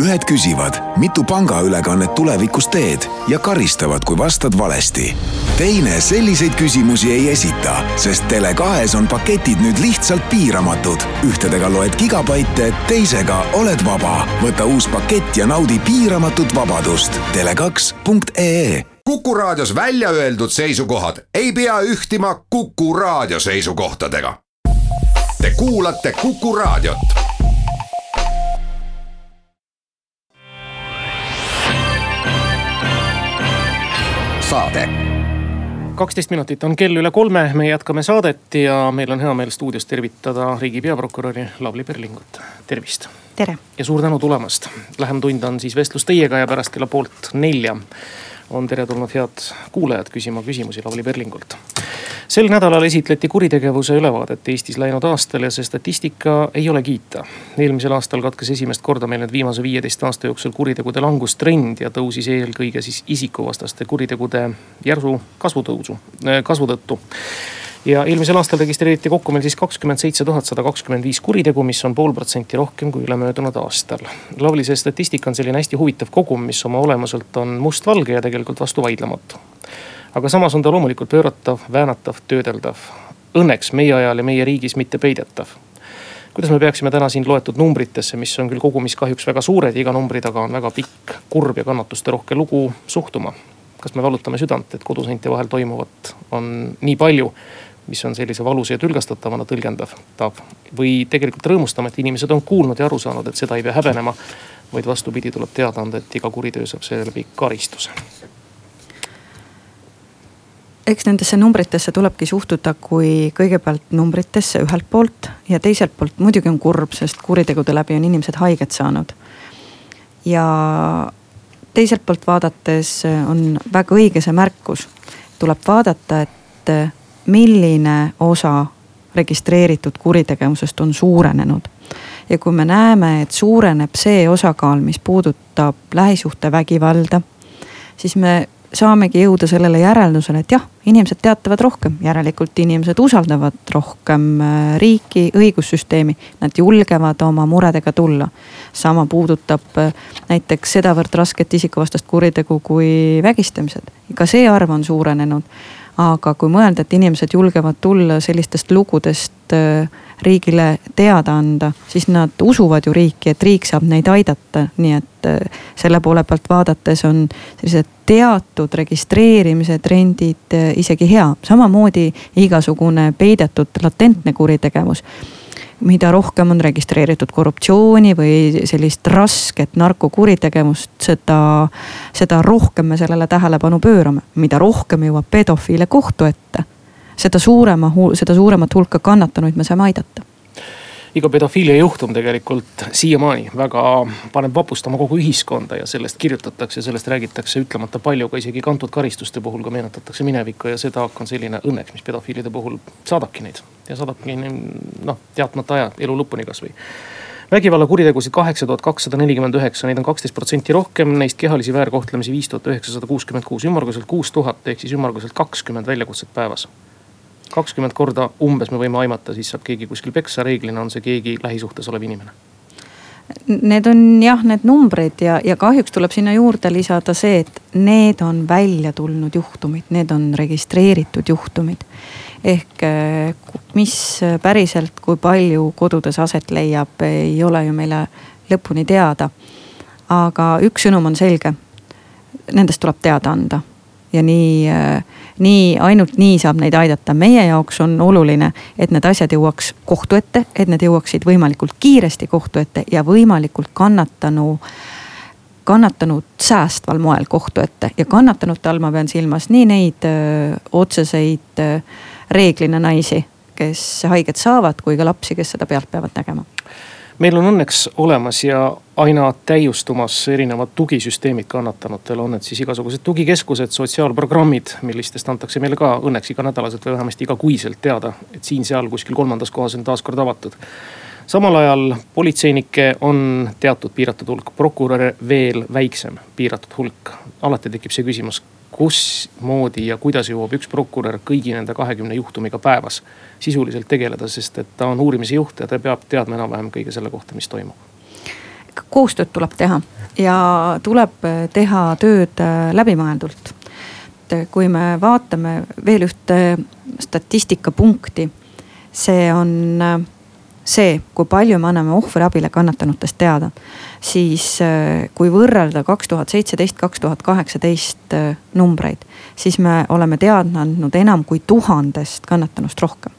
ühed küsivad, mitu pangaülekannet tulevikus teed ja karistavad, kui vastad valesti. teine selliseid küsimusi ei esita, sest Tele2-s on paketid nüüd lihtsalt piiramatud. ühtedega loed gigabaite, teisega oled vaba. võta uus pakett ja naudi piiramatut vabadust. Tele2.ee Kuku Raadios välja öeldud seisukohad ei pea ühtima Kuku Raadio seisukohtadega. Te kuulate Kuku Raadiot saade. kaksteist minutit on kell üle kolme, me jätkame saadet ja meil on hea meel stuudios tervitada riigi peaprokuröri Lavly Perlingut, tervist. tere. ja suur tänu tulemast. Lähem tund on siis vestlus teiega ja pärast kella poolt nelja on teretulnud head kuulajad küsima küsimusi Lavly Perlingult. sel nädalal esitleti kuritegevuse ülevaadet Eestis läinud aastal ja see statistika ei ole kiita. eelmisel aastal katkes esimest korda meil nüüd viimase viieteist aasta jooksul kuritegude langustrend ja tõusis eelkõige siis isikuvastaste kuritegude järsu kasvutõusu, kasvu tõttu ja eelmisel aastal registreeriti kokku meil siis kakskümmend seitse tuhat sada kakskümmend viis kuritegu, mis on pool protsenti rohkem kui ülemöödunud aastal. Lavly, see statistika on selline hästi huvitav kogum, mis oma olemuselt on mustvalge ja tegelikult vastuvaidlematu. aga samas on ta loomulikult pööratav, väänatav, töödeldav. Õnneks meie ajal ja meie riigis mitte peidetav kuidas me peaksime täna siin loetud numbritesse, mis on küll kogumis kahjuks väga suured iga numbri taga on väga pikk, kurb ja kannatusterohke lugu, suhtuma? kas me valutame südant, et koduseinte vahel toimuvat on nii palju mis on sellise valusa ja tülgastatavana tõlgendatav. või tegelikult rõõmustama, et inimesed on kuulnud ja aru saanud, et seda ei pea häbenema. vaid vastupidi, tuleb teada anda, et iga kuritöö saab seeläbi karistuse. eks nendesse numbritesse tulebki suhtuda kui kõigepealt numbritesse ühelt poolt ja teiselt poolt muidugi on kurb, sest kuritegude läbi on inimesed haiget saanud. ja teiselt poolt vaadates on väga õige see märkus, tuleb vaadata, et milline osa registreeritud kuritegevusest on suurenenud. ja kui me näeme, et suureneb see osakaal, mis puudutab lähisuhtevägivalda, siis me saamegi jõuda sellele järeldusele, et jah, inimesed teatavad rohkem, järelikult inimesed usaldavad rohkem äh, riiki, õigussüsteemi. Nad julgevad oma muredega tulla. sama puudutab äh, näiteks sedavõrd rasket isikuvastast kuritegu kui vägistamised, ka see arv on suurenenud aga kui mõelda, et inimesed julgevad tulla sellistest lugudest äh, riigile teada anda, siis nad usuvad ju riiki, et riik saab neid aidata, nii et äh, selle poole pealt vaadates on sellised teatud registreerimise trendid äh, isegi hea, samamoodi igasugune peidetud latentne kuritegevus mida rohkem on registreeritud korruptsiooni või sellist rasket narkokuritegevust, seda, seda rohkem me sellele tähelepanu pöörame. mida rohkem jõuab pedofiile kohtu ette, seda suurema, seda suuremat hulka kannatanuid me saame aidata iga pedofiilia juhtum tegelikult siiamaani väga paneb vapustama kogu ühiskonda ja sellest kirjutatakse, sellest räägitakse ütlemata palju, ka isegi kantud karistuste puhul, kui meenutatakse minevikku ja see taak on selline õnneks, mis pedofiilide puhul saadabki neid. Ja saadabki noh, teadmata aja elu lõpuni kasvõi vägivallakuritegusid kaheksa tuhat kakssada nelikümmend üheksa, neid on kaksteist protsenti rohkem, neist kehalisi väärkohtlemisi viis tuhat üheksasada kuuskümmend kuus, ümmarguselt kuus tuhat ehk siis ümmarguselt kakskümmend väljakutset päevas kakskümmend korda umbes me võime aimata, siis saab keegi kuskil peksa, reeglina on see keegi lähisuhtes olev inimene. Need on jah, need numbrid ja, ja kahjuks tuleb sinna juurde lisada see, et need on välja tulnud juhtumid, need on registreeritud juhtumid. ehk eh, mis päriselt, kui palju kodudes aset leiab, ei ole ju meile lõpuni teada. aga üks sõnum on selge. Nendest tuleb teada anda ja nii, äh, nii, ainult nii saab neid aidata. meie jaoks on oluline, et need asjad jõuaks kohtu ette, et need jõuaksid võimalikult kiiresti kohtu ette ja võimalikult kannatanu kannatanut säästval moel kohtu ette ja kannatanute all ma pean silmas nii neid öö, äh, otseseid öö, äh, reeglina naisi, kes haiget saavad, kui ka lapsi, kes seda pealt peavad nägema meil on õnneks olemas ja aina täiustumas erinevad tugisüsteemid kannatanutele, on need siis igasugused tugikeskused, sotsiaalprogrammid, millistest antakse meile ka õnneks iganädalaselt või vähemasti igakuiselt teada, et siin-seal kuskil kolmandas kohas on taas kord avatud samal ajal politseinikke on teatud piiratud hulk, prokuröre veel väiksem piiratud hulk. alati tekib see küsimus, kusmoodi ja kuidas jõuab üks prokurör kõigi nende kahekümne juhtumiga päevas sisuliselt tegeleda, sest et ta on uurimise juht ja ta peab teadma enam-vähem kõige selle kohta, mis toimub koostööd tuleb teha ja tuleb teha tööd läbimõeldult. et kui me vaatame veel ühte statistikapunkti, see on see, kui palju me anname ohvriabile kannatanutest teada, siis äh, kui võrrelda kaks tuhat seitseteist, kaks tuhat kaheksateist äh, numbreid, siis me oleme teada andnud enam kui tuhandest kannatanust rohkem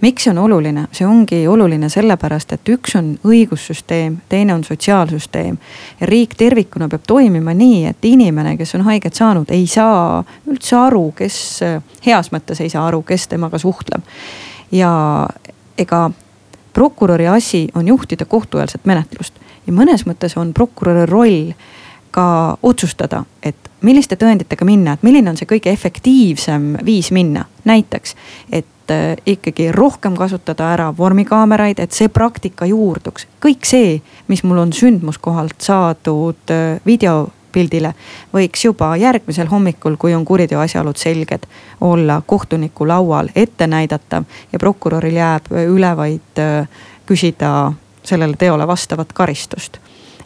miks see on oluline, see ongi oluline sellepärast, et üks on õigussüsteem, teine on sotsiaalsüsteem. ja riik tervikuna peab toimima nii, et inimene, kes on haiget saanud, ei saa üldse aru, kes äh, heas mõttes ei saa aru, kes temaga suhtleb. ja ega prokuröri asi on juhtida kohtueelset menetlust ja mõnes mõttes on prokuröri roll ka otsustada, et milliste tõenditega minna, et milline on see kõige efektiivsem viis minna. näiteks, et äh, ikkagi rohkem kasutada ära vormikaameraid, et see praktika juurduks. kõik see, mis mul on sündmuskohalt saadud äh, video pildile, võiks juba järgmisel hommikul, kui on kuriteo asjaolud selged, olla kohtuniku laual ettenäidatav ja prokuröril jääb üle vaid äh, küsida sellele teole vastavat karistust.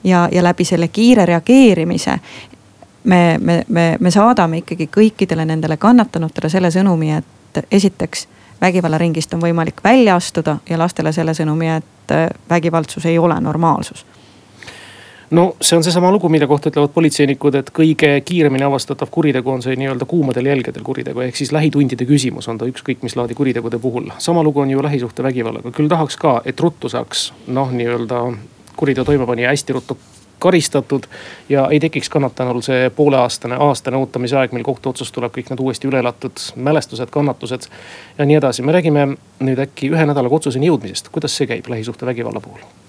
ja, ja läbi selle kiire reageerimise me, me, me, me saadame ikkagi kõikidele nendele kannatanutele selle sõnumi, et esiteks vägivallaringist on võimalik välja astuda ja lastele selle sõnumi, et äh, vägivaldsus ei ole normaalsus no see on seesama lugu, mille kohta ütlevad politseinikud, et kõige kiiremini avastatav kuritegu on see nii-öelda kuumadel jälgedel kuritegu, ehk siis lähitundide küsimus on ta ükskõik mis laadi kuritegude puhul. sama lugu on ju lähisuhtevägivallaga, küll tahaks ka, et ruttu saaks noh, nii-öelda kuriteo toimepanija hästi ruttu karistatud ja ei tekiks kannatanul see pooleaastane, aastane ootamise aeg, mil kohtuotsus tuleb, kõik need uuesti üle elatud mälestused, kannatused ja nii edasi. me räägime nüüd äkki ühe nädalaga otsuseni jõudmisest, kuidas see käib lähisuhtevägivalla puhul?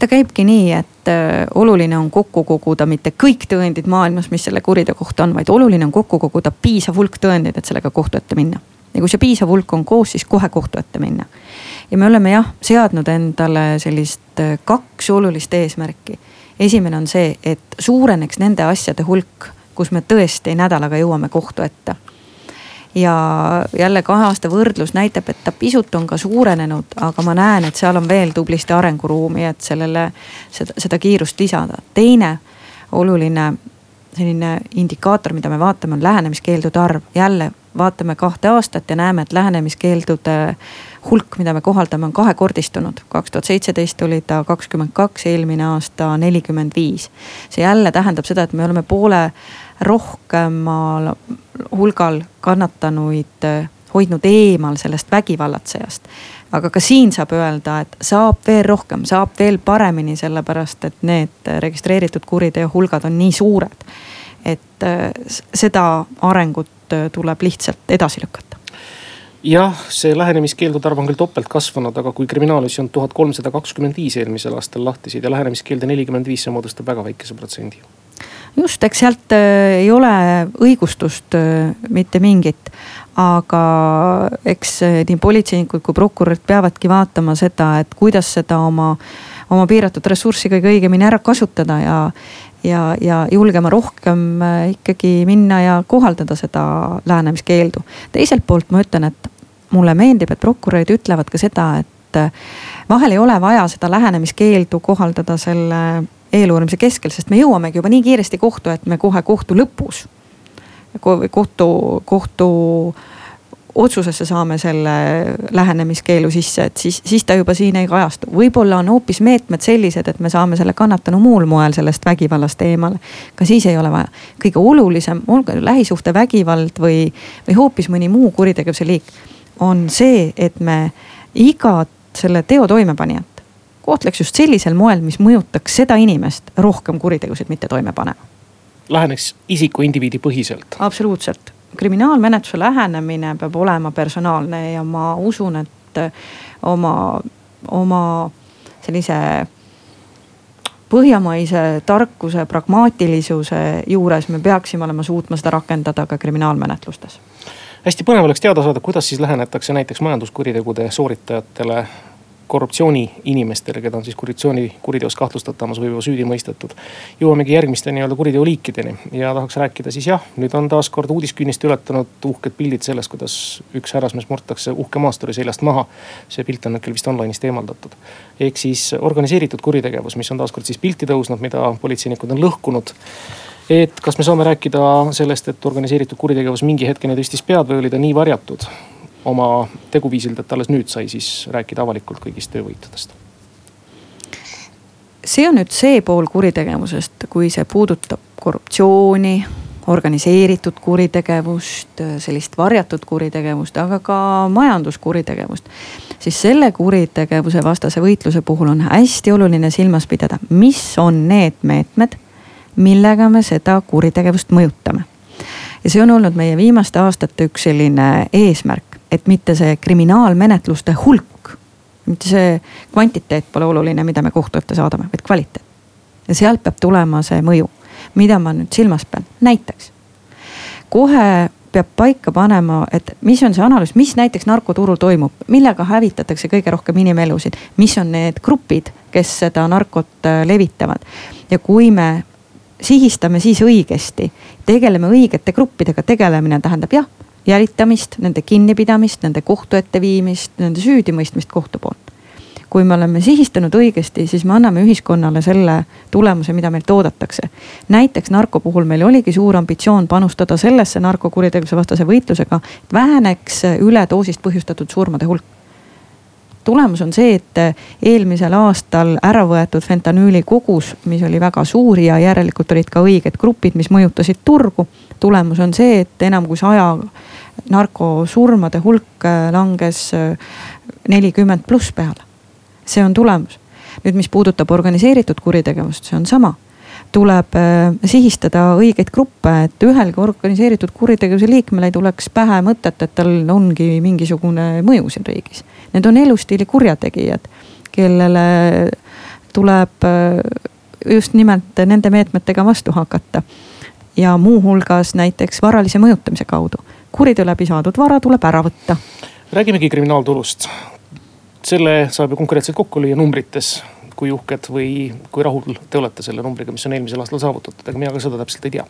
Ta käibki nii, et äh, oluline on kokku koguda mitte kõik tõendid maailmas, mis selle kuriteo kohta on, vaid oluline on kokku koguda piisav hulk tõendeid, et sellega kohtu ette minna. ja kui see piisav hulk on koos, siis kohe kohtu ette minna. ja me oleme jah seadnud endale sellist äh, kaks olulist eesmärki. esimene on see, et suureneks nende asjade hulk, kus me tõesti nädalaga jõuame kohtu ette ja jälle kahe aasta võrdlus näitab, et ta pisut on ka suurenenud, aga ma näen, et seal on veel tublisti arenguruumi, et sellele seda, seda kiirust lisada. teine oluline selline indikaator, mida me vaatame, on lähenemiskeeldude arv. jälle vaatame kahte aastat ja näeme, et lähenemiskeeldude hulk, mida me kohaldame, on kahekordistunud. kaks tuhat seitseteist oli ta kakskümmend kaks, eelmine aasta nelikümmend viis. see jälle tähendab seda, et me oleme poole rohkemal hulgal kannatanuid hoidnud eemal sellest vägivallatsejast. aga ka siin saab öelda, et saab veel rohkem, saab veel paremini, sellepärast et need registreeritud kuriteo hulgad on nii suured. et eh, seda arengut eh, tuleb lihtsalt edasi lükata jah, see lähenemiskeeldude arv on küll topelt kasvanud, aga kui kriminaalasju on tuhat kolmsada kakskümmend viis eelmisel aastal lahtisid ja lähenemiskeelde nelikümmend viis, see moodustab väga väikese protsendi just, eks sealt äh, ei ole õigustust äh, mitte mingit. aga eks äh, nii politseinikud kui prokurörid peavadki vaatama seda, et kuidas seda oma, oma piiratud ressurssi kõige õigemini ära kasutada ja ja, ja julgema rohkem ikkagi minna ja kohaldada seda lähenemiskeeldu. teiselt poolt ma ütlen, et mulle meeldib, et prokurörid ütlevad ka seda, et vahel ei ole vaja seda lähenemiskeeldu kohaldada selle eeluurimise keskel, sest me jõuamegi juba nii kiiresti kohtu, et me kohe kohtu lõpus. kohtu, kohtu otsusesse saame selle lähenemiskeelu sisse, et siis, siis ta juba siin ei kajastu. võib-olla on hoopis meetmed sellised, et me saame selle kannatanu muul moel sellest vägivallast eemale. ka siis ei ole vaja. kõige olulisem, olgu lähisuhtevägivald või, või hoopis mõni muu kuritegevuse liik, on see, et me igat selle teo toimepanijat kohtleks just sellisel moel, mis mõjutaks seda inimest rohkem kuritegusid mitte toime panema. Läheneks isiku indiviidi põhiselt. absoluutselt, kriminaalmenetluse lähenemine peab olema personaalne ja ma usun, et oma, oma sellise põhjamaise tarkuse, pragmaatilisuse juures me peaksime olema suutma seda rakendada ka kriminaalmenetlustes. Hästi põnev oleks teada saada, kuidas siis lähenetakse näiteks majanduskuritegude sooritajatele korruptsiooniinimestele, keda on siis korruptsiooni kuriteos kahtlustatamas või juba süüdi mõistetud. jõuamegi järgmiste nii-öelda kuriteoliikideni ja tahaks rääkida siis jah, nüüd on taas kord uudiskünnist ületanud uhked pildid sellest, kuidas üks härrasmees murtakse uhke maasturi seljast maha. see pilt on küll vist online'ist eemaldatud. ehk siis organiseeritud kuritegevus, mis on taas kord siis pilti tõusnud, mida politseinikud on lõhkunud et kas me saame rääkida sellest, et organiseeritud kuritegevus mingi hetkeni tõstis pead või oli ta nii varjatud oma teguviisilt, et alles nüüd sai siis rääkida avalikult kõigist töövõitudest? see on nüüd see pool kuritegevusest, kui see puudutab korruptsiooni, organiseeritud kuritegevust, sellist varjatud kuritegevust, aga ka majanduskuritegevust. siis selle kuritegevuse vastase võitluse puhul on hästi oluline silmas pidada, mis on need meetmed, millega me seda kuritegevust mõjutame. ja see on olnud meie viimaste aastate üks selline eesmärk et mitte see kriminaalmenetluste hulk, mitte see kvantiteet pole oluline, mida me kohtu ette saadame, vaid kvaliteet. ja sealt peab tulema see mõju, mida ma nüüd silmas pean, näiteks kohe peab paika panema, et mis on see analüüs, mis näiteks narkoturul toimub, millega hävitatakse kõige rohkem inimelusid, mis on need grupid, kes seda narkot äh, levitavad. ja kui me sihistame siis õigesti, tegeleme õigete gruppidega, tegelemine tähendab jah jälitamist, nende kinnipidamist, nende kohtu ette viimist, nende süüdimõistmist kohtu poolt. kui me oleme sihistanud õigesti, siis me anname ühiskonnale selle tulemuse, mida meilt oodatakse. näiteks narko puhul meil oligi suur ambitsioon panustada sellesse narkokuritegevuse vastase võitlusega, et väheneks üledoosist põhjustatud surmade hulk tulemus on see, et eelmisel aastal ära võetud fentanüüli kogus, mis oli väga suur ja järelikult olid ka õiged grupid, mis mõjutasid turgu. tulemus on see, et enam kui saja narkosurmade hulk äh, langes äh, nelikümmend pluss peale. see on tulemus. nüüd, mis puudutab organiseeritud kuritegevust, see on sama tuleb äh, sihistada õigeid gruppe, et ühelgi organiseeritud kuritegevuse liikmel ei tuleks pähe mõtet, et tal ongi mingisugune mõju siin riigis. Need on elustiili kurjategijad, kellele tuleb just nimelt nende meetmetega vastu hakata. ja muuhulgas näiteks varalise mõjutamise kaudu kuriteo läbi saadud vara tuleb ära võtta. räägimegi kriminaaltulust. selle saab ju konkreetselt kokku lüüa numbrites, kui uhked või kui rahul te olete selle numbriga, mis on eelmisel aastal saavutatud, aga mina ka seda täpselt ei tea.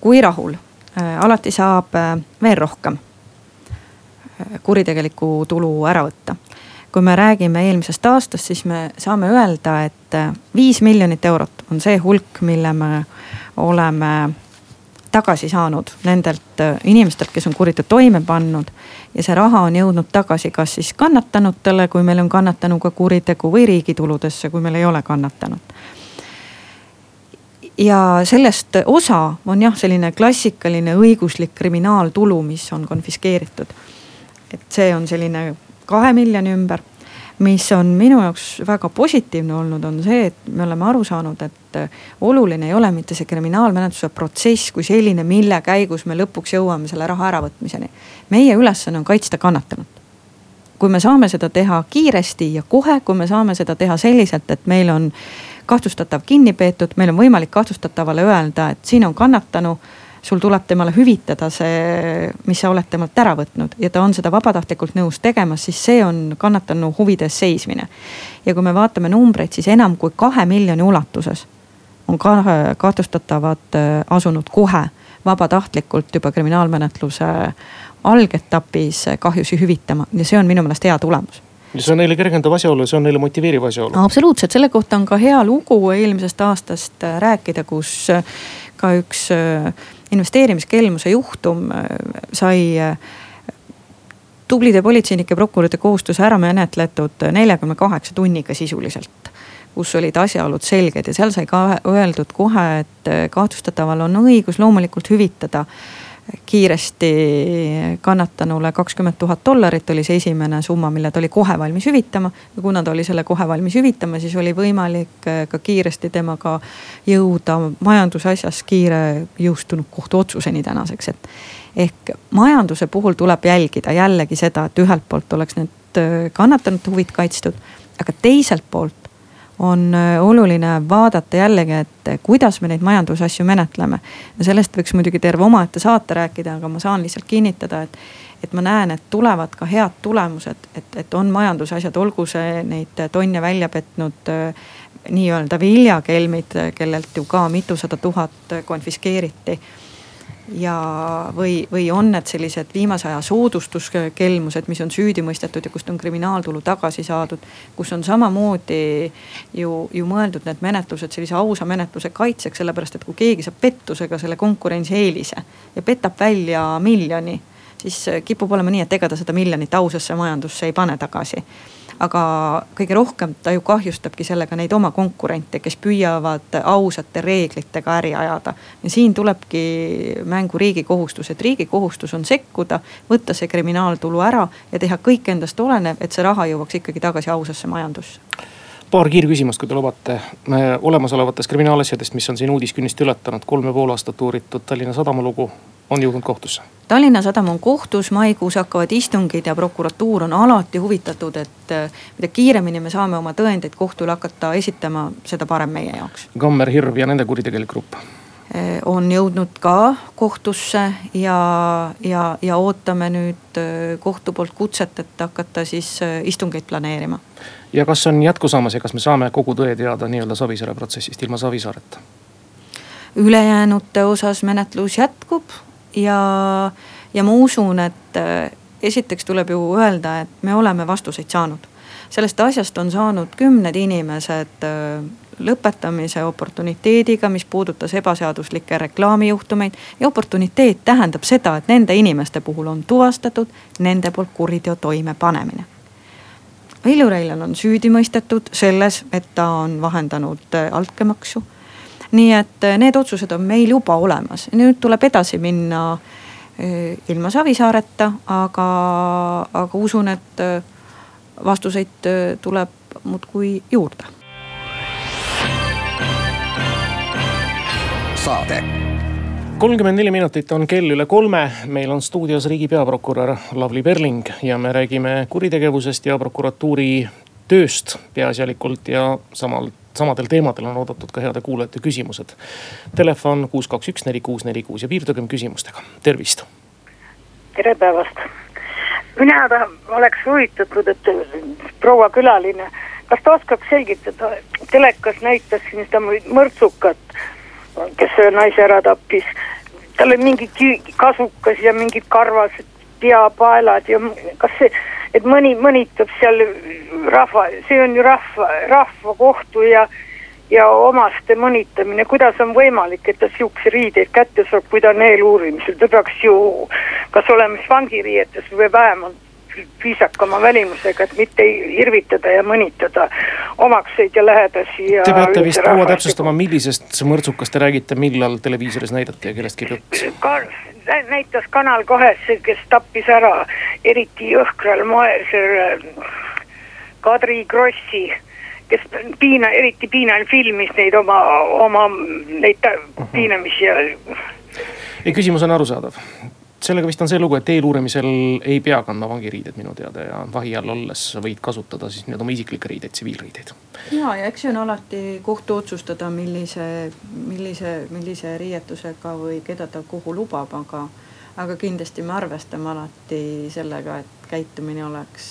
kui rahul, alati saab äh, veel rohkem äh, kuritegeliku tulu ära võtta kui me räägime eelmisest aastast, siis me saame öelda, et äh, viis miljonit eurot on see hulk, mille me oleme tagasi saanud nendelt äh, inimestelt, kes on kuriteo toime pannud. ja see raha on jõudnud tagasi, kas siis kannatanutele, kui meil on kannatanuga kuritegu või riigi tuludesse, kui meil ei ole kannatanut. ja sellest osa on jah, selline klassikaline õiguslik kriminaaltulu, mis on konfiskeeritud. et see on selline kahe miljoni ümber mis on minu jaoks väga positiivne olnud, on see, et me oleme aru saanud, et äh, oluline ei ole mitte see kriminaalmenetluse protsess kui selline, mille käigus me lõpuks jõuame selle raha äravõtmiseni. meie ülesanne on kaitsta kannatanut. kui me saame seda teha kiiresti ja kohe, kui me saame seda teha selliselt, et meil on kahtlustatav kinni peetud, meil on võimalik kahtlustatavale öelda, et siin on kannatanu sul tuleb temale hüvitada see, mis sa oled temalt ära võtnud ja ta on seda vabatahtlikult nõus tegema, siis see on kannatanu huvides seismine. ja kui me vaatame numbreid, siis enam kui kahe miljoni ulatuses on ka kahtlustatavad äh, asunud kohe vabatahtlikult juba kriminaalmenetluse algetapis kahjusi hüvitama ja see on minu meelest hea tulemus ja see on neile kergendav asjaolu, see on neile motiveeriv asjaolu. absoluutselt, selle kohta on ka hea lugu eelmisest aastast äh, rääkida, kus äh, ka üks investeerimiskelmuse juhtum äh, sai äh, tublide politseinike, prokuröride koostöös ära menetletud neljakümne kaheksa tunniga sisuliselt. kus olid asjaolud selged ja seal sai ka öeldud kohe, et äh, kahtlustataval on õigus loomulikult hüvitada kiiresti kannatanule kakskümmend tuhat dollarit oli see esimene summa, mille ta oli kohe valmis hüvitama. ja kuna ta oli selle kohe valmis hüvitama, siis oli võimalik äh, ka kiiresti temaga jõuda majandusasjas kiire jõustunud kohtuotsuseni tänaseks, et. ehk majanduse puhul tuleb jälgida jällegi seda, et ühelt poolt oleks need äh, kannatanute huvid kaitstud, aga teiselt poolt on äh, oluline vaadata jällegi, et kuidas me neid majandusasju menetleme. ja sellest võiks muidugi terve omaette saate rääkida, aga ma saan lihtsalt kinnitada, et, et ma näen, et tulevad ka head tulemused, et, et on majandusasjad, olgu see neid tonne välja petnud nii-öelda viljakelmid, kellelt ju ka mitusada tuhat konfiskeeriti ja, või, või on need sellised viimase aja soodustuskelmused, mis on süüdi mõistetud ja kust on kriminaaltulu tagasi saadud. kus on samamoodi ju, ju mõeldud need menetlused sellise ausa menetluse kaitseks, sellepärast et kui keegi saab pettusega selle konkurentsieelise ja petab välja miljoni siis kipub olema nii, et ega ta seda miljonit ausasse majandusse ei pane tagasi aga kõige rohkem ta ju kahjustabki sellega neid oma konkurente, kes püüavad ausate reeglitega äri ajada. ja siin tulebki mängu riigi kohustus, et riigi kohustus on sekkuda, võtta see kriminaaltulu ära ja teha kõik endast olenev, et see raha jõuaks ikkagi tagasi ausasse majandusse paar kiirküsimust, kui te lubate. olemasolevatest kriminaalasjadest, mis on siin uudiskünnist ületanud, kolm ja pool aastat uuritud Tallinna Sadama lugu on jõudnud kohtusse? Tallinna Sadam on kohtus, maikuus hakkavad istungid ja prokuratuur on alati huvitatud, et eh, mida kiiremini me saame oma tõendeid kohtule hakata esitama, seda parem meie jaoks. Kammer, Hirv ja nende kuritegelik grupp? Eh, on jõudnud ka kohtusse ja, ja, ja ootame nüüd eh, kohtu poolt kutset, et hakata siis istungeid planeerima. ja kas on jätku saamas ja kas me saame kogu tõe teada nii-öelda Savisaare protsessist ilma Savisaareta? ülejäänute osas menetlus jätkub ja, ja ma usun, et äh, esiteks tuleb ju öelda, et me oleme vastuseid saanud. sellest asjast on saanud kümned inimesed äh, lõpetamise oportuniteediga, mis puudutas ebaseaduslikke reklaamijuhtumeid. ja oportuniteet tähendab seda, et nende inimeste puhul on tuvastatud nende poolt kuriteo toimepanemine. Velju Reiljan on süüdi mõistetud selles, et ta on vahendanud äh, altkäemaksu nii et eh, need otsused on meil juba olemas, nüüd tuleb edasi minna eh, ilma Savisaareta, aga, aga usun, et eh, vastuseid tuleb muudkui juurde. saade. kolmkümmend neli minutit on kell üle kolme, meil on stuudios riigi peaprokurör Lavly Perling ja me räägime kuritegevusest ja prokuratuuri tööst peaasjalikult ja samal samadel teemadel on oodatud ka heade kuulajate küsimused. Telefon kuus, kaks, üks, neli, kuus, neli, kuus ja piirdugem küsimustega, tervist. tere päevast. mina oleks huvitatud, et proua külaline, kas ta oskab selgitada, telekas näitas siin seda mõrtsukat, kes ühe naise ära tappis. tal oli mingi kasukas ja mingid karvased peapaelad ja kas see et mõni mõnitab seal rahva, see on ju rahva, rahvakohtu ja ja omaste mõnitamine, kuidas on võimalik, et ta sihukese riideid kätte saab, kui ta on eeluurimisel, ta peaks ju kas olema siis vangiriietes või vähemalt viisakama välimusega, et mitte irvitada ja mõnitada omakseid ja lähedasi ja. Te peate vist proua täpsustama, millisest mõrtsukast te räägite, millal televiisoris näidati ja kellest käib jutt? näitas Kanal kahes, kes tappis ära eriti jõhkral moel selle Kadri Krossi kes piina, eriti piinal filmis neid oma, oma neid piinamisi ja. ei, küsimus on arusaadav sellega vist on see lugu, et eeluurimisel ei pea kandma vangiriideid minu teada ja vahi all olles võid kasutada siis nii-öelda oma isiklikke riideid, tsiviilriideid. ja, ja eks see on alati kohtu otsustada, millise, millise, millise riietusega või keda ta kuhu lubab, aga, aga kindlasti me arvestame alati sellega, et käitumine oleks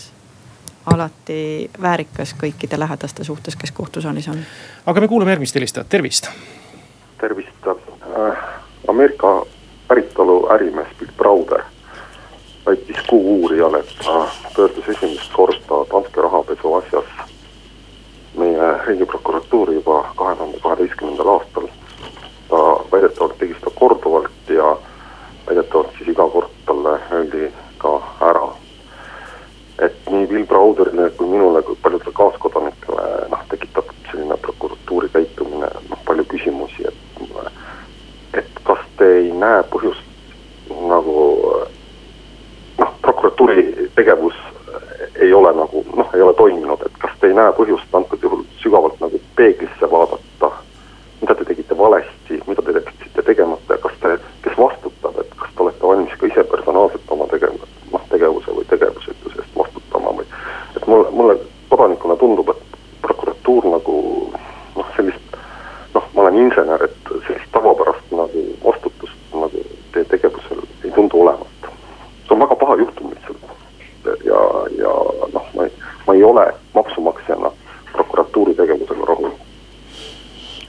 alati väärikas kõikide lähedaste suhtes, kes kohtusaalis on. aga me kuulame järgmist helistajat, tervist. tervist äh,, Ameerika päritolu ärimees Bill Browder väitis Kuu-uurijale, et ta pöördus esimest korda Danske rahapesu asjas meie riigiprokuratuuri juba kahe tuhande kaheteistkümnendal aastal. ta väidetavalt tegi seda korduvalt ja väidetavalt siis iga kord talle öeldi ka ära. et nii Bill Browderile kui minule kui paljudele kaaskodanikele noh, tekitab selline prokuratuuri käitumine noh, palju küsimusi, et et kas te ei näe põhjust nagu noh, prokuratuuri tegevus ei ole nagu noh, ei ole toiminud, et kas te ei näe põhjust antud juhul sügavalt nagu peeglisse vaadata, mida te tegite valesti, mida te jätsite tegemata ja kas te, kes vastutab, et kas te olete valmis ka ise personaalselt oma tegev-, noh tegevuse või tegevusetuse eest vastutama või et mulle, mulle kodanikuna tundub, et prokuratuur nagu noh, sellist noh, ma olen insener, et sellist tavapärast nagu vastutust nagu teie tegevusel ei tundu olevat. see on väga paha juhtum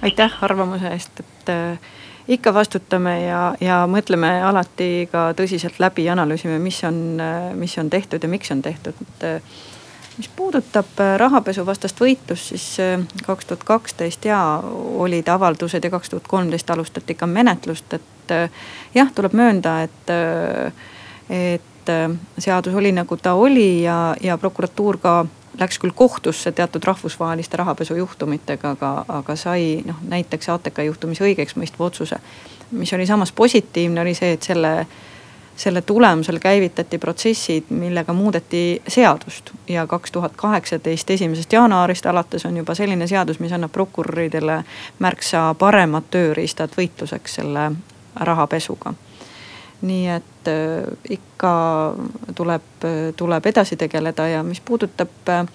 aitäh arvamuse eest, et äh, ikka vastutame ja, ja mõtleme alati ka tõsiselt läbi, analüüsime, mis on, äh, mis on tehtud ja miks on tehtud, äh, mis puudutab rahapesuvastast võitlust, siis kaks tuhat kaksteist ja olid avaldused ja kaks tuhat kolmteist alustati ka menetlust, et jah, tuleb möönda, et, et seadus oli nagu ta oli ja, ja prokuratuur ka läks küll kohtusse teatud rahvusvaheliste rahapesujuhtumitega, aga, aga sai noh näiteks ATK juhtumis õigeksmõistva otsuse. mis oli samas positiivne, oli see, et selle, selle tulemusel käivitati protsessid, millega muudeti seadust. ja kaks tuhat kaheksateist esimesest jaanuarist alates on juba selline seadus, mis annab prokuröridele märksa paremad tööriistad võitluseks selle rahapesuga nii et äh, ikka tuleb, tuleb edasi tegeleda ja mis puudutab äh,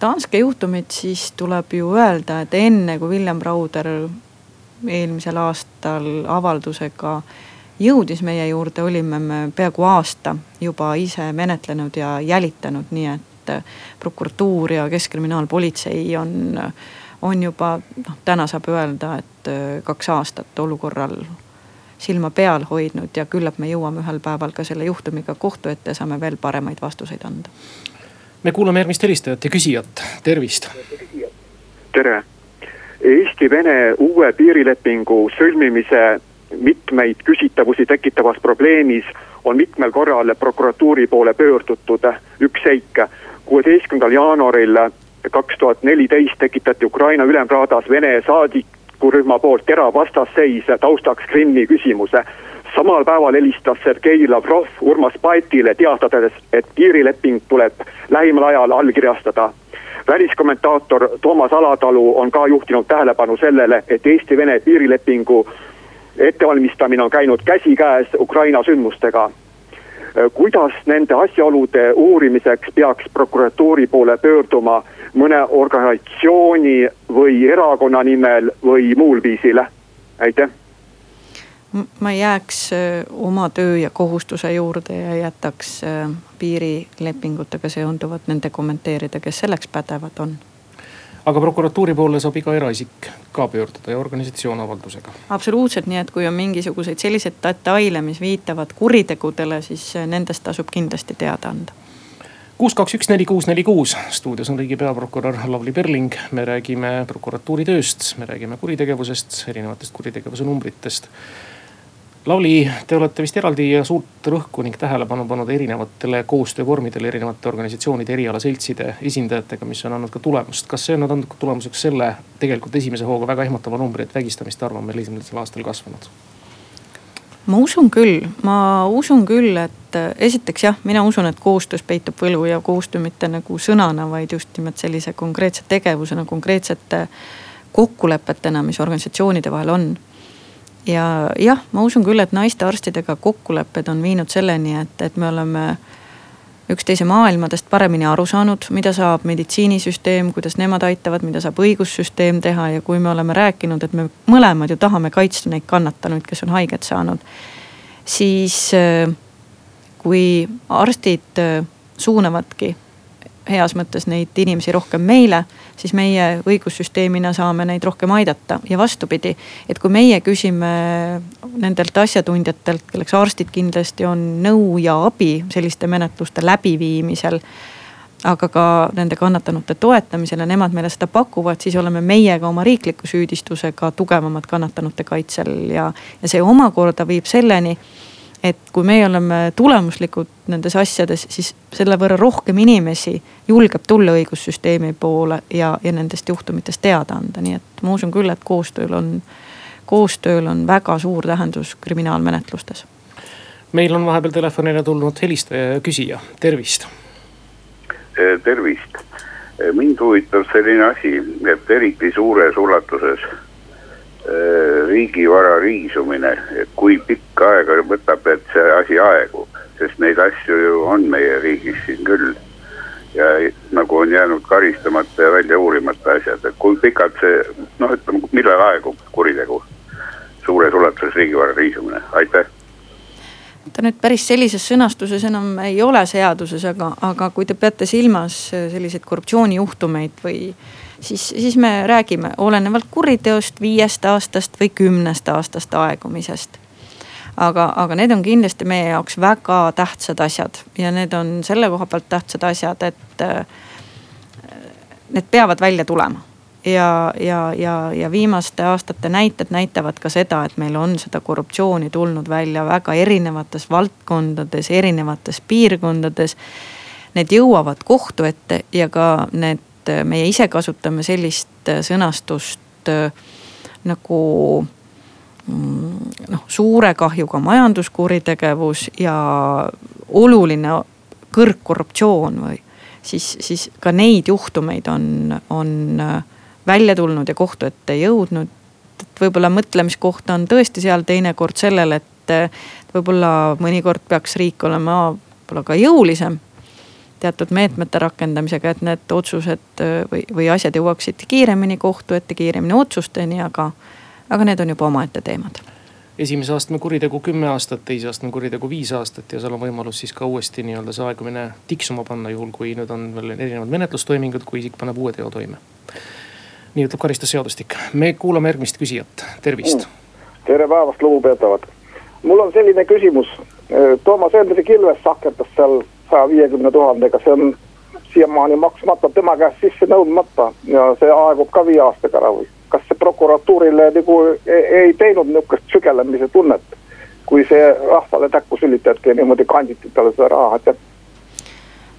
Danske juhtumit, siis tuleb ju öelda, et enne kui William Browder eelmisel aastal avaldusega jõudis meie juurde, olime me peaaegu aasta juba ise menetlenud ja jälitanud, nii et äh, prokuratuur ja keskkriminaalpolitsei on, on juba noh, täna saab öelda, et kaks aastat olukorral silma peal hoidnud ja küllap me jõuame ühel päeval ka selle juhtumiga kohtu ette ja saame veel paremaid vastuseid anda. me kuulame järgmist helistajat ja küsijat, tervist. tere, Eesti-Vene uue piirilepingu sõlmimise mitmeid küsitavusi tekitavas probleemis on mitmel korral prokuratuuri poole pöördutud. üks seik, kuueteistkümnendal jaanuaril kaks tuhat neliteist tekitati Ukraina ülemraadas Vene saadik rühma poolt terav vastasseis taustaks Krimmi küsimuse. samal päeval helistas Sergei Lavrov Urmas Paetile teatades, et piirileping tuleb lähimal ajal allkirjastada väliskommentaator Toomas Alatalu on ka juhtinud tähelepanu sellele, et Eesti-Vene piirilepingu ettevalmistamine on käinud käsikäes Ukraina sündmustega. Kuidas nende asjaolude uurimiseks peaks prokuratuuri poole pöörduma mõne organisatsiooni või erakonna nimel või muul viisil, aitäh ma jääks äh, oma töö ja kohustuse juurde ja jätaks äh, piirilepingutega seonduvat nende kommenteerida, kes selleks pädevad on. Aga prokuratuuri poole saab iga eraisik ka pöörduda ja organisatsioon avaldusega? absoluutselt, nii et kui on mingisuguseid selliseid detaile, mis viitavad kuritegudele, siis äh, nendest tasub kindlasti teada anda kuus, kaks, üks, neli, kuus, neli, kuus. stuudios on riigi peaprokurör Lavly Perling. me räägime prokuratuuri tööst, me räägime kuritegevusest, erinevatest kuritegevuse numbritest. Lavly, te olete vist eraldi ja suurt rõhku ning tähelepanu pannud erinevatele koostöövormidele erinevate organisatsioonide, erialaseltside esindajatega, mis on andnud ka tulemust. kas see on andnud tulemuseks selle tegelikult esimese hooga väga ehmatava numbri, et vägistamiste arv on meil esimesel aastal kasvanud? ma usun küll, ma usun küll, et esiteks jah, mina usun, et koostöös peitub võlu ja koostöö mitte nagu sõnana, vaid just nimelt sellise konkreetse tegevusena, konkreetsete kokkulepetena, mis organisatsioonide vahel on. Ja jah, ma usun küll, et naistearstidega kokkulepped on viinud selleni, et, et me oleme üksteise maailmadest paremini aru saanud, mida saab meditsiinisüsteem, kuidas nemad aitavad, mida saab õigussüsteem teha ja kui me oleme rääkinud, et me mõlemad ju tahame kaitsta neid kannatanuid, kes on haiget saanud. siis äh, kui arstid äh, suunavadki heas mõttes neid inimesi rohkem meile, siis meie õigussüsteemina saame neid rohkem aidata ja vastupidi. et kui meie küsime nendelt asjatundjatelt, kelleks arstid kindlasti on, nõu ja abi selliste menetluste läbiviimisel aga ka nende kannatanute toetamisel ja nemad meile seda pakuvad, siis oleme meie ka oma riikliku süüdistusega tugevamad kannatanute kaitsel ja, ja see omakorda viib selleni et kui meie oleme tulemuslikud nendes asjades, siis selle võrra rohkem inimesi julgeb tulla õigussüsteemi poole ja, ja nendest juhtumitest teada anda, nii et ma usun küll, et koostööl on, koostööl on väga suur tähendus kriminaalmenetlustes. meil on vahepeal telefonile tulnud helistaja ja küsija, tervist. Eh, tervist, eh, mind huvitab selline asi, et eriti suures ulatuses riigivara riisumine, kui pikka aega võtab, et see asi aegub, sest neid asju ju on meie riigis siin küll. ja nagu on jäänud karistamata ja välja uurimata asjad, et kui pikalt see noh, ütleme millal aegub kuritegu suures ulatuses riigivara riisumine, aitäh ta nüüd päris sellises sõnastuses enam ei ole seaduses, aga, aga kui te peate silmas selliseid korruptsioonijuhtumeid või siis, siis me räägime olenevalt kuriteost viiest aastast või kümnest aastast aegumisest aga, aga need on kindlasti meie jaoks väga tähtsad asjad ja need on selle koha pealt tähtsad asjad, et äh, need peavad välja tulema ja, ja, ja, ja viimaste aastate näited näitavad ka seda, et meil on seda korruptsiooni tulnud välja väga erinevates valdkondades, erinevates piirkondades. Need jõuavad kohtu ette ja ka need, meie ise kasutame sellist sõnastust äh, nagu Mm, noh, suure kahjuga majanduskuritegevus ja oluline kõrgkorruptsioon või siis, siis ka neid juhtumeid on, on äh, välja tulnud ja kohtu ette jõudnud. et võib-olla mõtlemiskoht on tõesti seal teinekord sellel, et võib-olla mõnikord peaks riik olema võib-olla ka jõulisem teatud meetmete rakendamisega, et need otsused äh, või, või asjad jõuaksid kiiremini kohtu ette, kiiremini otsusteni, aga aga need on juba omaette teemad esimese astme kuritegu kümme aastat, teise astme kuritegu viis aastat ja seal on võimalus siis ka uuesti nii-öelda see aegumine tiksuma panna, juhul kui nüüd on veel erinevad menetlustoimingud, kui isik paneb uue teo toime. nii ütleb karistusseadustik. me kuulame järgmist küsijat, tervist mm.. tere päevast, lugupeetavad. mul on selline küsimus. Toomas Hendrik Ilves sahkerdas seal saja viiekümne tuhandega, see on siiamaani maksmata, tema käest sisse nõudmata ja see aegub ka viie aastaga ära või? kas see prokuratuurile nagu ei, ei teinud nihukest sügelemise tunnet, kui see rahvale täkku sülitati ja niimoodi kanditi talle seda raha, et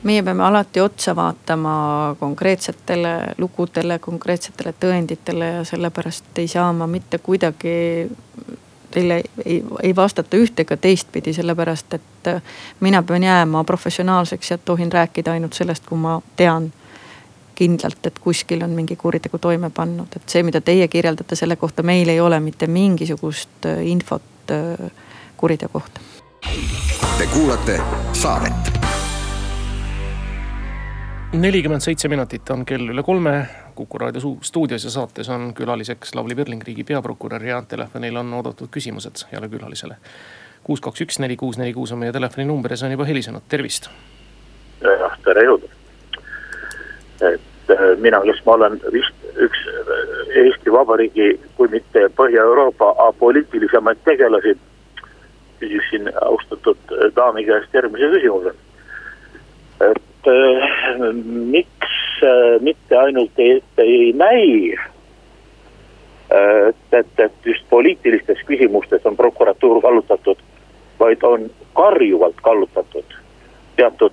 meie peame alati otsa vaatama konkreetsetele lugudele, konkreetsetele tõenditele ja sellepärast ei saa ma mitte kuidagi teile ei, ei vastata üht ega teistpidi, sellepärast et mina pean jääma professionaalseks ja tohin rääkida ainult sellest, kui ma tean kindlalt, et kuskil on mingi kuritegu toime pannud, et see, mida teie kirjeldate, selle kohta meil ei ole mitte mingisugust äh, infot äh, kuriteo kohta. Te kuulate saadet. nelikümmend seitse minutit on kell üle kolme. Kuku raadio stuudios ja saates on külaliseks Lavly Perling, riigi peaprokurör ja telefonil on oodatud küsimused heale külalisele. kuus, kaks, üks, neli, kuus, neli, kuus on meie telefoninumber ja see on juba helisenud, tervist. jah, tere jõudu et äh, mina, kes ma olen vist üks äh, Eesti Vabariigi, kui mitte Põhja-Euroopa apoliitilisemaid tegelasi, küsiksin austatud äh, daami käest järgmise küsimuse. et miks mitte ainult ei, ei näi, et, et, et just poliitilistes küsimustes on prokuratuur kallutatud, vaid on karjuvalt kallutatud teatud,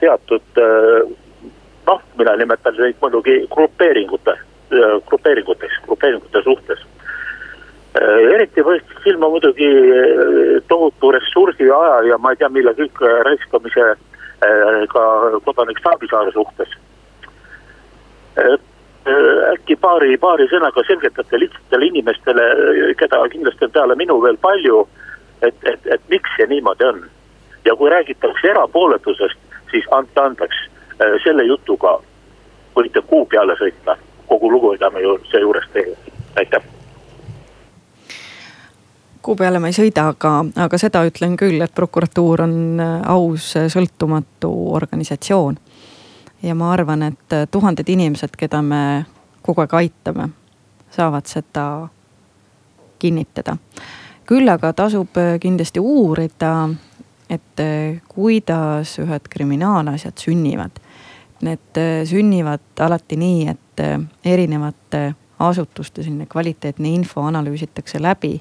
teatud noh, mina nimetan neid muidugi grupeeringute, grupeeringuteks, grupeeringute suhtes. eriti võistis silma muidugi tohutu ressursi ja aja ja ma ei tea, mille kõik raiskamise ka kodanik Saabisaare suhtes. Äkki paari, paari sõnaga selgitate lihtsatele inimestele, keda kindlasti on peale minu veel palju, et, et, et miks see niimoodi on. ja kui räägitakse erapooletusest, siis andke andeks Äh, selle jutuga võite kuu peale sõita, kogu lugupidame ju seejuures teile, aitäh kuu peale ma ei sõida, aga, aga seda ütlen küll, et prokuratuur on äh, aus, sõltumatu organisatsioon. Ja ma arvan, et äh, tuhanded inimesed, keda me kogu aeg aitame, saavad seda kinnitada. küll aga tasub kindlasti uurida, et kuidas ühed kriminaalasjad sünnivad need äh, sünnivad alati nii, et äh, erinevate asutuste selline kvaliteetne info analüüsitakse läbi.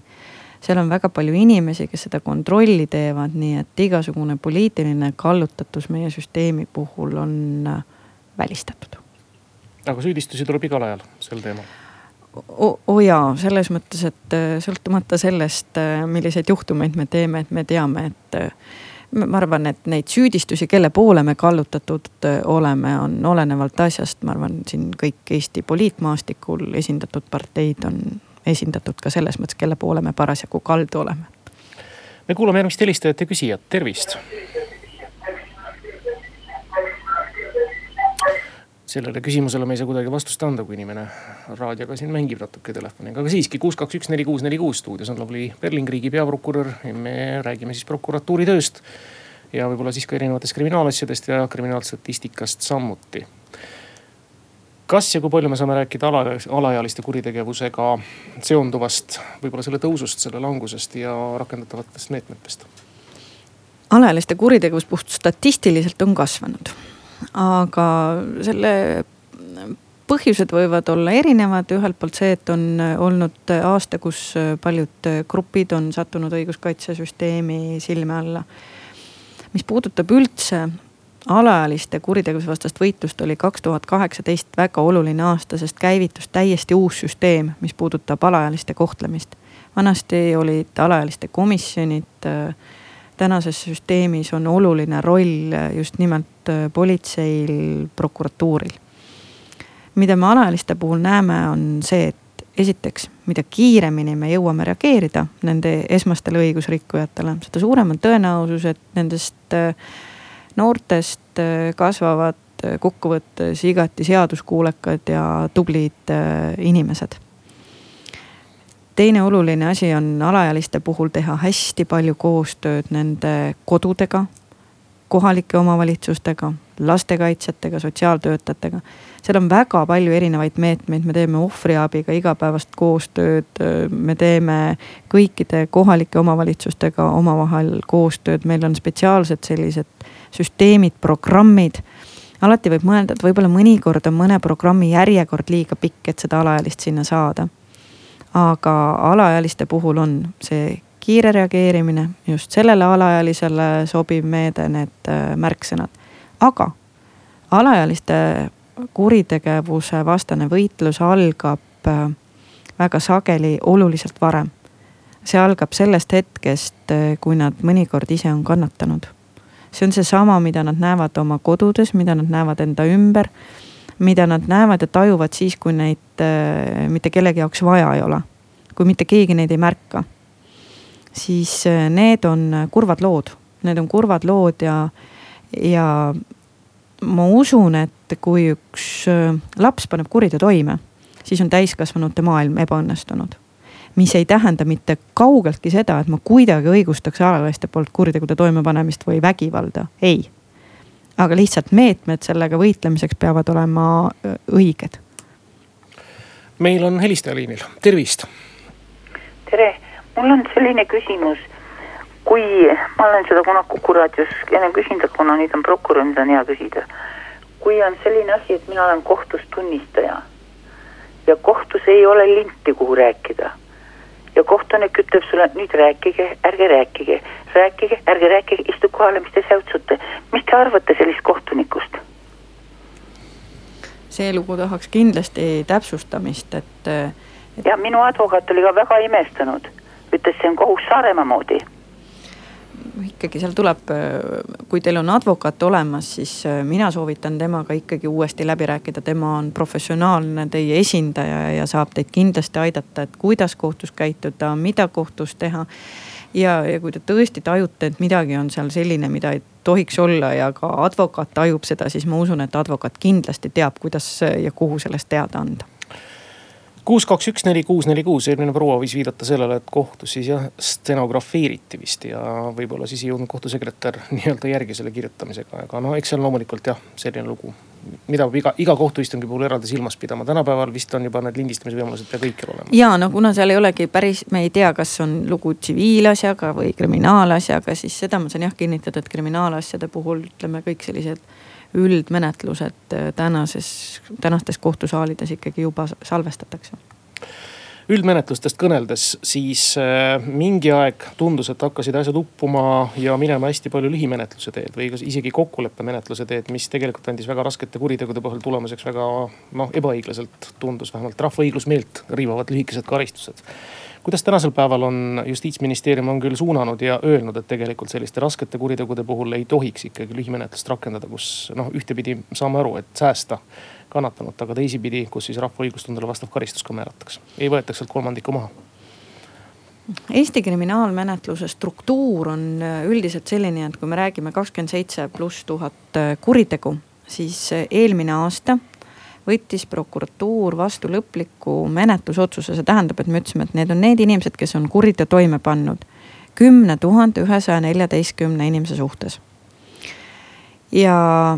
Seal on väga palju inimesi, kes seda kontrolli teevad, nii et igasugune poliitiline kallutatus meie süsteemi puhul on äh, välistatud. aga süüdistusi tuleb igal ajal sel teemal oo oh jaa, selles mõttes, et sõltumata sellest, milliseid juhtumeid me teeme, et me teame, et ma arvan, et neid süüdistusi, kelle poole me kallutatud äh, oleme, on olenevalt asjast, ma arvan, siin kõik Eesti poliitmaastikul esindatud parteid on esindatud ka selles mõttes, kelle poole me parasjagu kaldu oleme. me kuulame järgmist helistajat ja küsijat, tervist sellele küsimusele me ei saa kuidagi vastust anda, kui inimene raadioga siin mängib natuke telefoniga, aga siiski kuus, kaks, üks, neli, kuus, neli, kuus stuudios on Lavly Perling, riigi peaprokurör me räägime siis prokuratuuri tööst. ja võib-olla siis ka erinevatest kriminaalasjadest ja kriminaalstatistikast samuti. Kas ja kui palju me saame rääkida ala, alaealiste kuritegevusega seonduvast, võib-olla selle tõusust, selle langusest ja rakendatavatest meetmetest? alaealiste kuritegevus puht statistiliselt on kasvanud. aga selle põhjused võivad olla erinevad, ühelt poolt see, et on olnud aasta, kus paljud grupid on sattunud õiguskaitsesüsteemi silme alla. mis puudutab üldse alaealiste kuritegevusvastast võitlust, oli kaks tuhat kaheksateist väga oluline aasta, sest käivitus täiesti uus süsteem, mis puudutab alaealiste kohtlemist. vanasti olid alaealiste komisjonid tänases süsteemis on oluline roll just nimelt politseil, prokuratuuril mida me alaealiste puhul näeme, on see, et esiteks, mida kiiremini me jõuame reageerida nende esmastele õigusrikkujatele, seda suurem on tõenäosus, et nendest äh, noortest äh, kasvavad äh, kokkuvõttes igati seaduskuulekad ja tublid inimesed. teine oluline asi on alaealiste puhul teha hästi palju koostööd nende kodudega, kohalike omavalitsustega, lastekaitsjatega, sotsiaaltöötajatega seal on väga palju erinevaid meetmeid, me teeme ohvriabiga igapäevast koostööd, me teeme kõikide kohalike omavalitsustega omavahel koostööd, meil on spetsiaalsed sellised süsteemid, programmid. alati võib mõelda, et võib-olla mõnikord on mõne programmi järjekord liiga pikk, et seda alaealist sinna saada. aga alaealiste puhul on see kiire reageerimine, just sellele alaealisele sobiv meede, need äh, märksõnad. Aga alaealiste kuritegevuse vastane võitlus algab äh, väga sageli oluliselt varem. see algab sellest hetkest, äh, kui nad mõnikord ise on kannatanud. see on seesama, mida nad näevad oma kodudes, mida nad näevad enda ümber. mida nad näevad ja tajuvad siis, kui neid äh, mitte kellegi jaoks vaja ei ole. kui mitte keegi neid ei märka. siis need on kurvad lood, need on kurvad lood ja, ja ma usun, et kui üks äh, laps paneb kuriteo toime, siis on täiskasvanute maailm ebaõnnestunud. mis ei tähenda mitte kaugeltki seda, et ma kuidagi õigustaks alalaiste poolt kuritegude toimepanemist või vägivalda, ei. aga lihtsalt meetmed sellega võitlemiseks peavad olema äh, õiged. meil on helistaja liinil, tervist. tere, mul on selline küsimus kui ma olen seda kunagi Kuku raadios ennem küsinud, aga kuna nüüd on prokurör, nüüd on hea küsida. kui on selline asi, et mina olen kohtus tunnistaja ja kohtus ei ole linti, kuhu rääkida. ja kohtunik ütleb sulle, nüüd rääkige, ärge rääkige, rääkige, ärge rääkige, istu kohale, mis te säutsute. mis te arvate sellist kohtunikust? see lugu tahaks kindlasti täpsustamist, et, et.... ja minu advokaat oli ka väga imestunud, ütles, see on kohus Saaremaa moodi ikkagi seal tuleb, kui teil on advokaat olemas, siis äh, mina soovitan temaga ikkagi uuesti läbi rääkida, tema on professionaalne teie esindaja ja saab teid kindlasti aidata, et kuidas kohtus käituda, mida kohtus teha. ja, ja kui te tõesti tajute, et midagi on seal selline, mida ei tohiks olla ja ka advokaat tajub seda, siis ma usun, et advokaat kindlasti teab, kuidas ja kuhu sellest teada anda kuus, kaks, üks, neli, kuus, neli, kuus, eelmine proua võis viidata sellele, et kohtus siis jah stenografeeriti vist ja võib-olla siis ei jõudnud kohtusekretär nii-öelda järgi selle kirjutamisega, aga no eks on loomulikult jah, selline lugu. mida peab iga, iga kohtuistungi puhul eraldi silmas pidama, tänapäeval vist on juba need lindistamise võimalused pea kõikjal olemas. ja no kuna seal ei olegi päris, me ei tea, kas on lugu tsiviilasjaga või kriminaalasjaga, siis seda ma saan jah kinnitada, et kriminaalasjade puhul ütleme kõik sellised üldmenetlused äh, tänases, tänastes kohtusaalides ikkagi juba salvestatakse? Üldmenetlustest kõneldes, siis äh, mingi aeg tundus, et hakkasid asjad uppuma ja minema hästi palju lühimenetluse teed või isegi kokkuleppemenetluse teed, mis tegelikult andis väga raskete kuritegude puhul tulemuseks väga noh, ebaõiglaselt tundus vähemalt rahva õiglusmeelt riivavad lühikesed karistused kuidas tänasel päeval on justiitsministeerium on küll suunanud ja öelnud, et tegelikult selliste raskete kuritegude puhul ei tohiks ikkagi lühimenetlust rakendada, kus noh, ühtepidi saame aru, et säästa kannatanut, aga teisipidi, kus siis rahva õigustundele vastav karistus ka määratakse, ei võetaks sealt kolmandikku maha. Eesti kriminaalmenetluse struktuur on üldiselt selline, et kui me räägime kakskümmend seitse pluss tuhat kuritegu, siis eelmine aasta võttis prokuratuur vastu lõpliku menetlusotsuse, see tähendab, et me ütlesime, et need on need inimesed, kes on kuriteo toime pannud kümne tuhande ühesaja neljateistkümne inimese suhtes. ja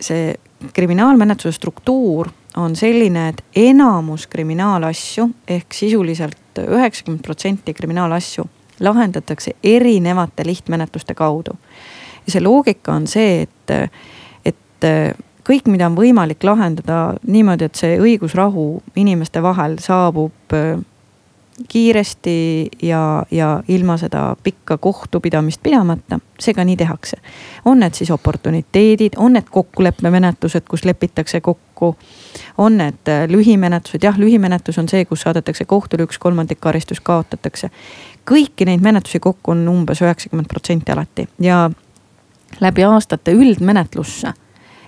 see kriminaalmenetluse struktuur on selline, et enamus kriminaalasju ehk sisuliselt üheksakümmend protsenti kriminaalasju lahendatakse erinevate lihtmenetluste kaudu. ja see loogika on see, et, et kõik, mida on võimalik lahendada niimoodi, et see õigusrahu inimeste vahel saabub kiiresti ja, ja ilma seda pikka kohtupidamist pidamata, see ka nii tehakse. on need siis oportuniteedid, on need kokkuleppemenetlused, kus lepitakse kokku. on need äh, lühimenetlused, jah, lühimenetlus on see, kus saadetakse kohtule üks kolmandik karistus kaotatakse. kõiki neid menetlusi kokku on umbes üheksakümmend protsenti alati ja läbi aastate üldmenetlusse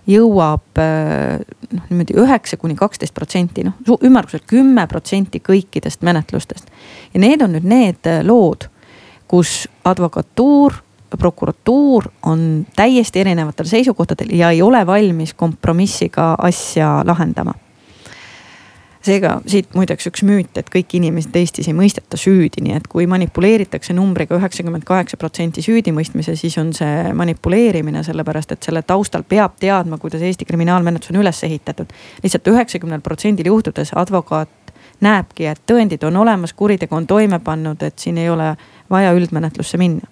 jõuab äh, noh, niimoodi üheksa kuni kaksteist protsenti, noh ümmarguselt kümme protsenti kõikidest menetlustest. ja need on nüüd need äh, lood, kus advokatuur, prokuratuur on täiesti erinevatel seisukohtadel ja ei ole valmis kompromissiga asja lahendama seega siit muideks üks müüt, et kõiki inimesed Eestis ei mõisteta süüdi, nii et kui manipuleeritakse numbriga üheksakümmend kaheksa protsenti süüdimõistmise, siis on see manipuleerimine, sellepärast et selle taustal peab teadma, kuidas Eesti kriminaalmenetlus on üles ehitatud. lihtsalt üheksakümnel protsendil juhtudes advokaat näebki, et tõendid on olemas, kuritegu on toime pannud, et siin ei ole vaja üldmenetlusse minna.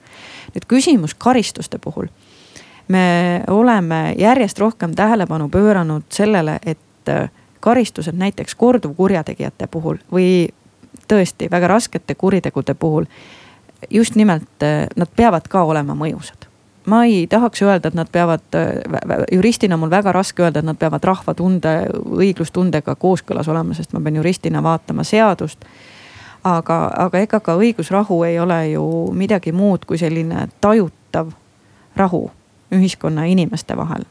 nüüd küsimus karistuste puhul. me oleme järjest rohkem tähelepanu pööranud sellele, et karistused näiteks korduvkurjategijate puhul või tõesti väga raskete kuritegude puhul. just nimelt eh, nad peavad ka olema mõjusad. ma ei tahaks öelda, et nad peavad, eh, juristina on mul väga raske öelda, et nad peavad rahvatunde, õiglustundega kooskõlas olema, sest ma pean juristina vaatama seadust aga, aga ega ka õigusrahu ei ole ju midagi muud kui selline tajutav rahu ühiskonna ja inimeste vahel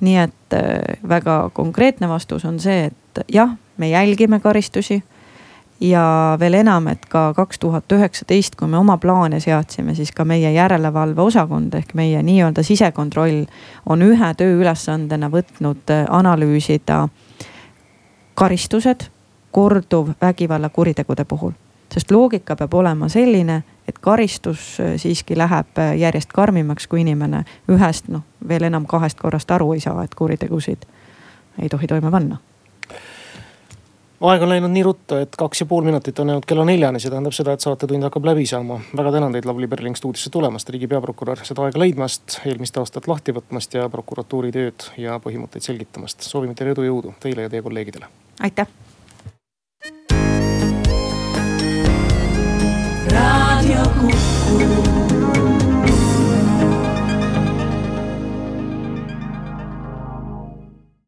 nii et äh, väga konkreetne vastus on see, et jah, me jälgime karistusi. ja veel enam, et ka kaks tuhat üheksateist, kui me oma plaane seadsime, siis ka meie järelevalveosakond ehk meie nii-öelda sisekontroll on ühe tööülesandena võtnud äh, analüüsida karistused korduvvägivallakuritegude puhul sest loogika peab olema selline, et karistus äh, siiski läheb äh, järjest karmimaks, kui inimene ühest, noh veel enam kahest korrast aru ei saa, et kuritegusid ei tohi toime panna aeg on läinud nii ruttu, et kaks ja pool minutit on jäänud kella neljani, see tähendab seda, et saatetund hakkab läbi saama. väga tänan teid, Lavly Perling stuudiosse tulemast, riigi peaprokurör, seda aega leidmast, eelmist aastat lahti võtmast ja prokuratuuri tööd ja põhimõtteid selgitamast. soovime teile edu, jõudu teile ja teie kolleegidele. aitäh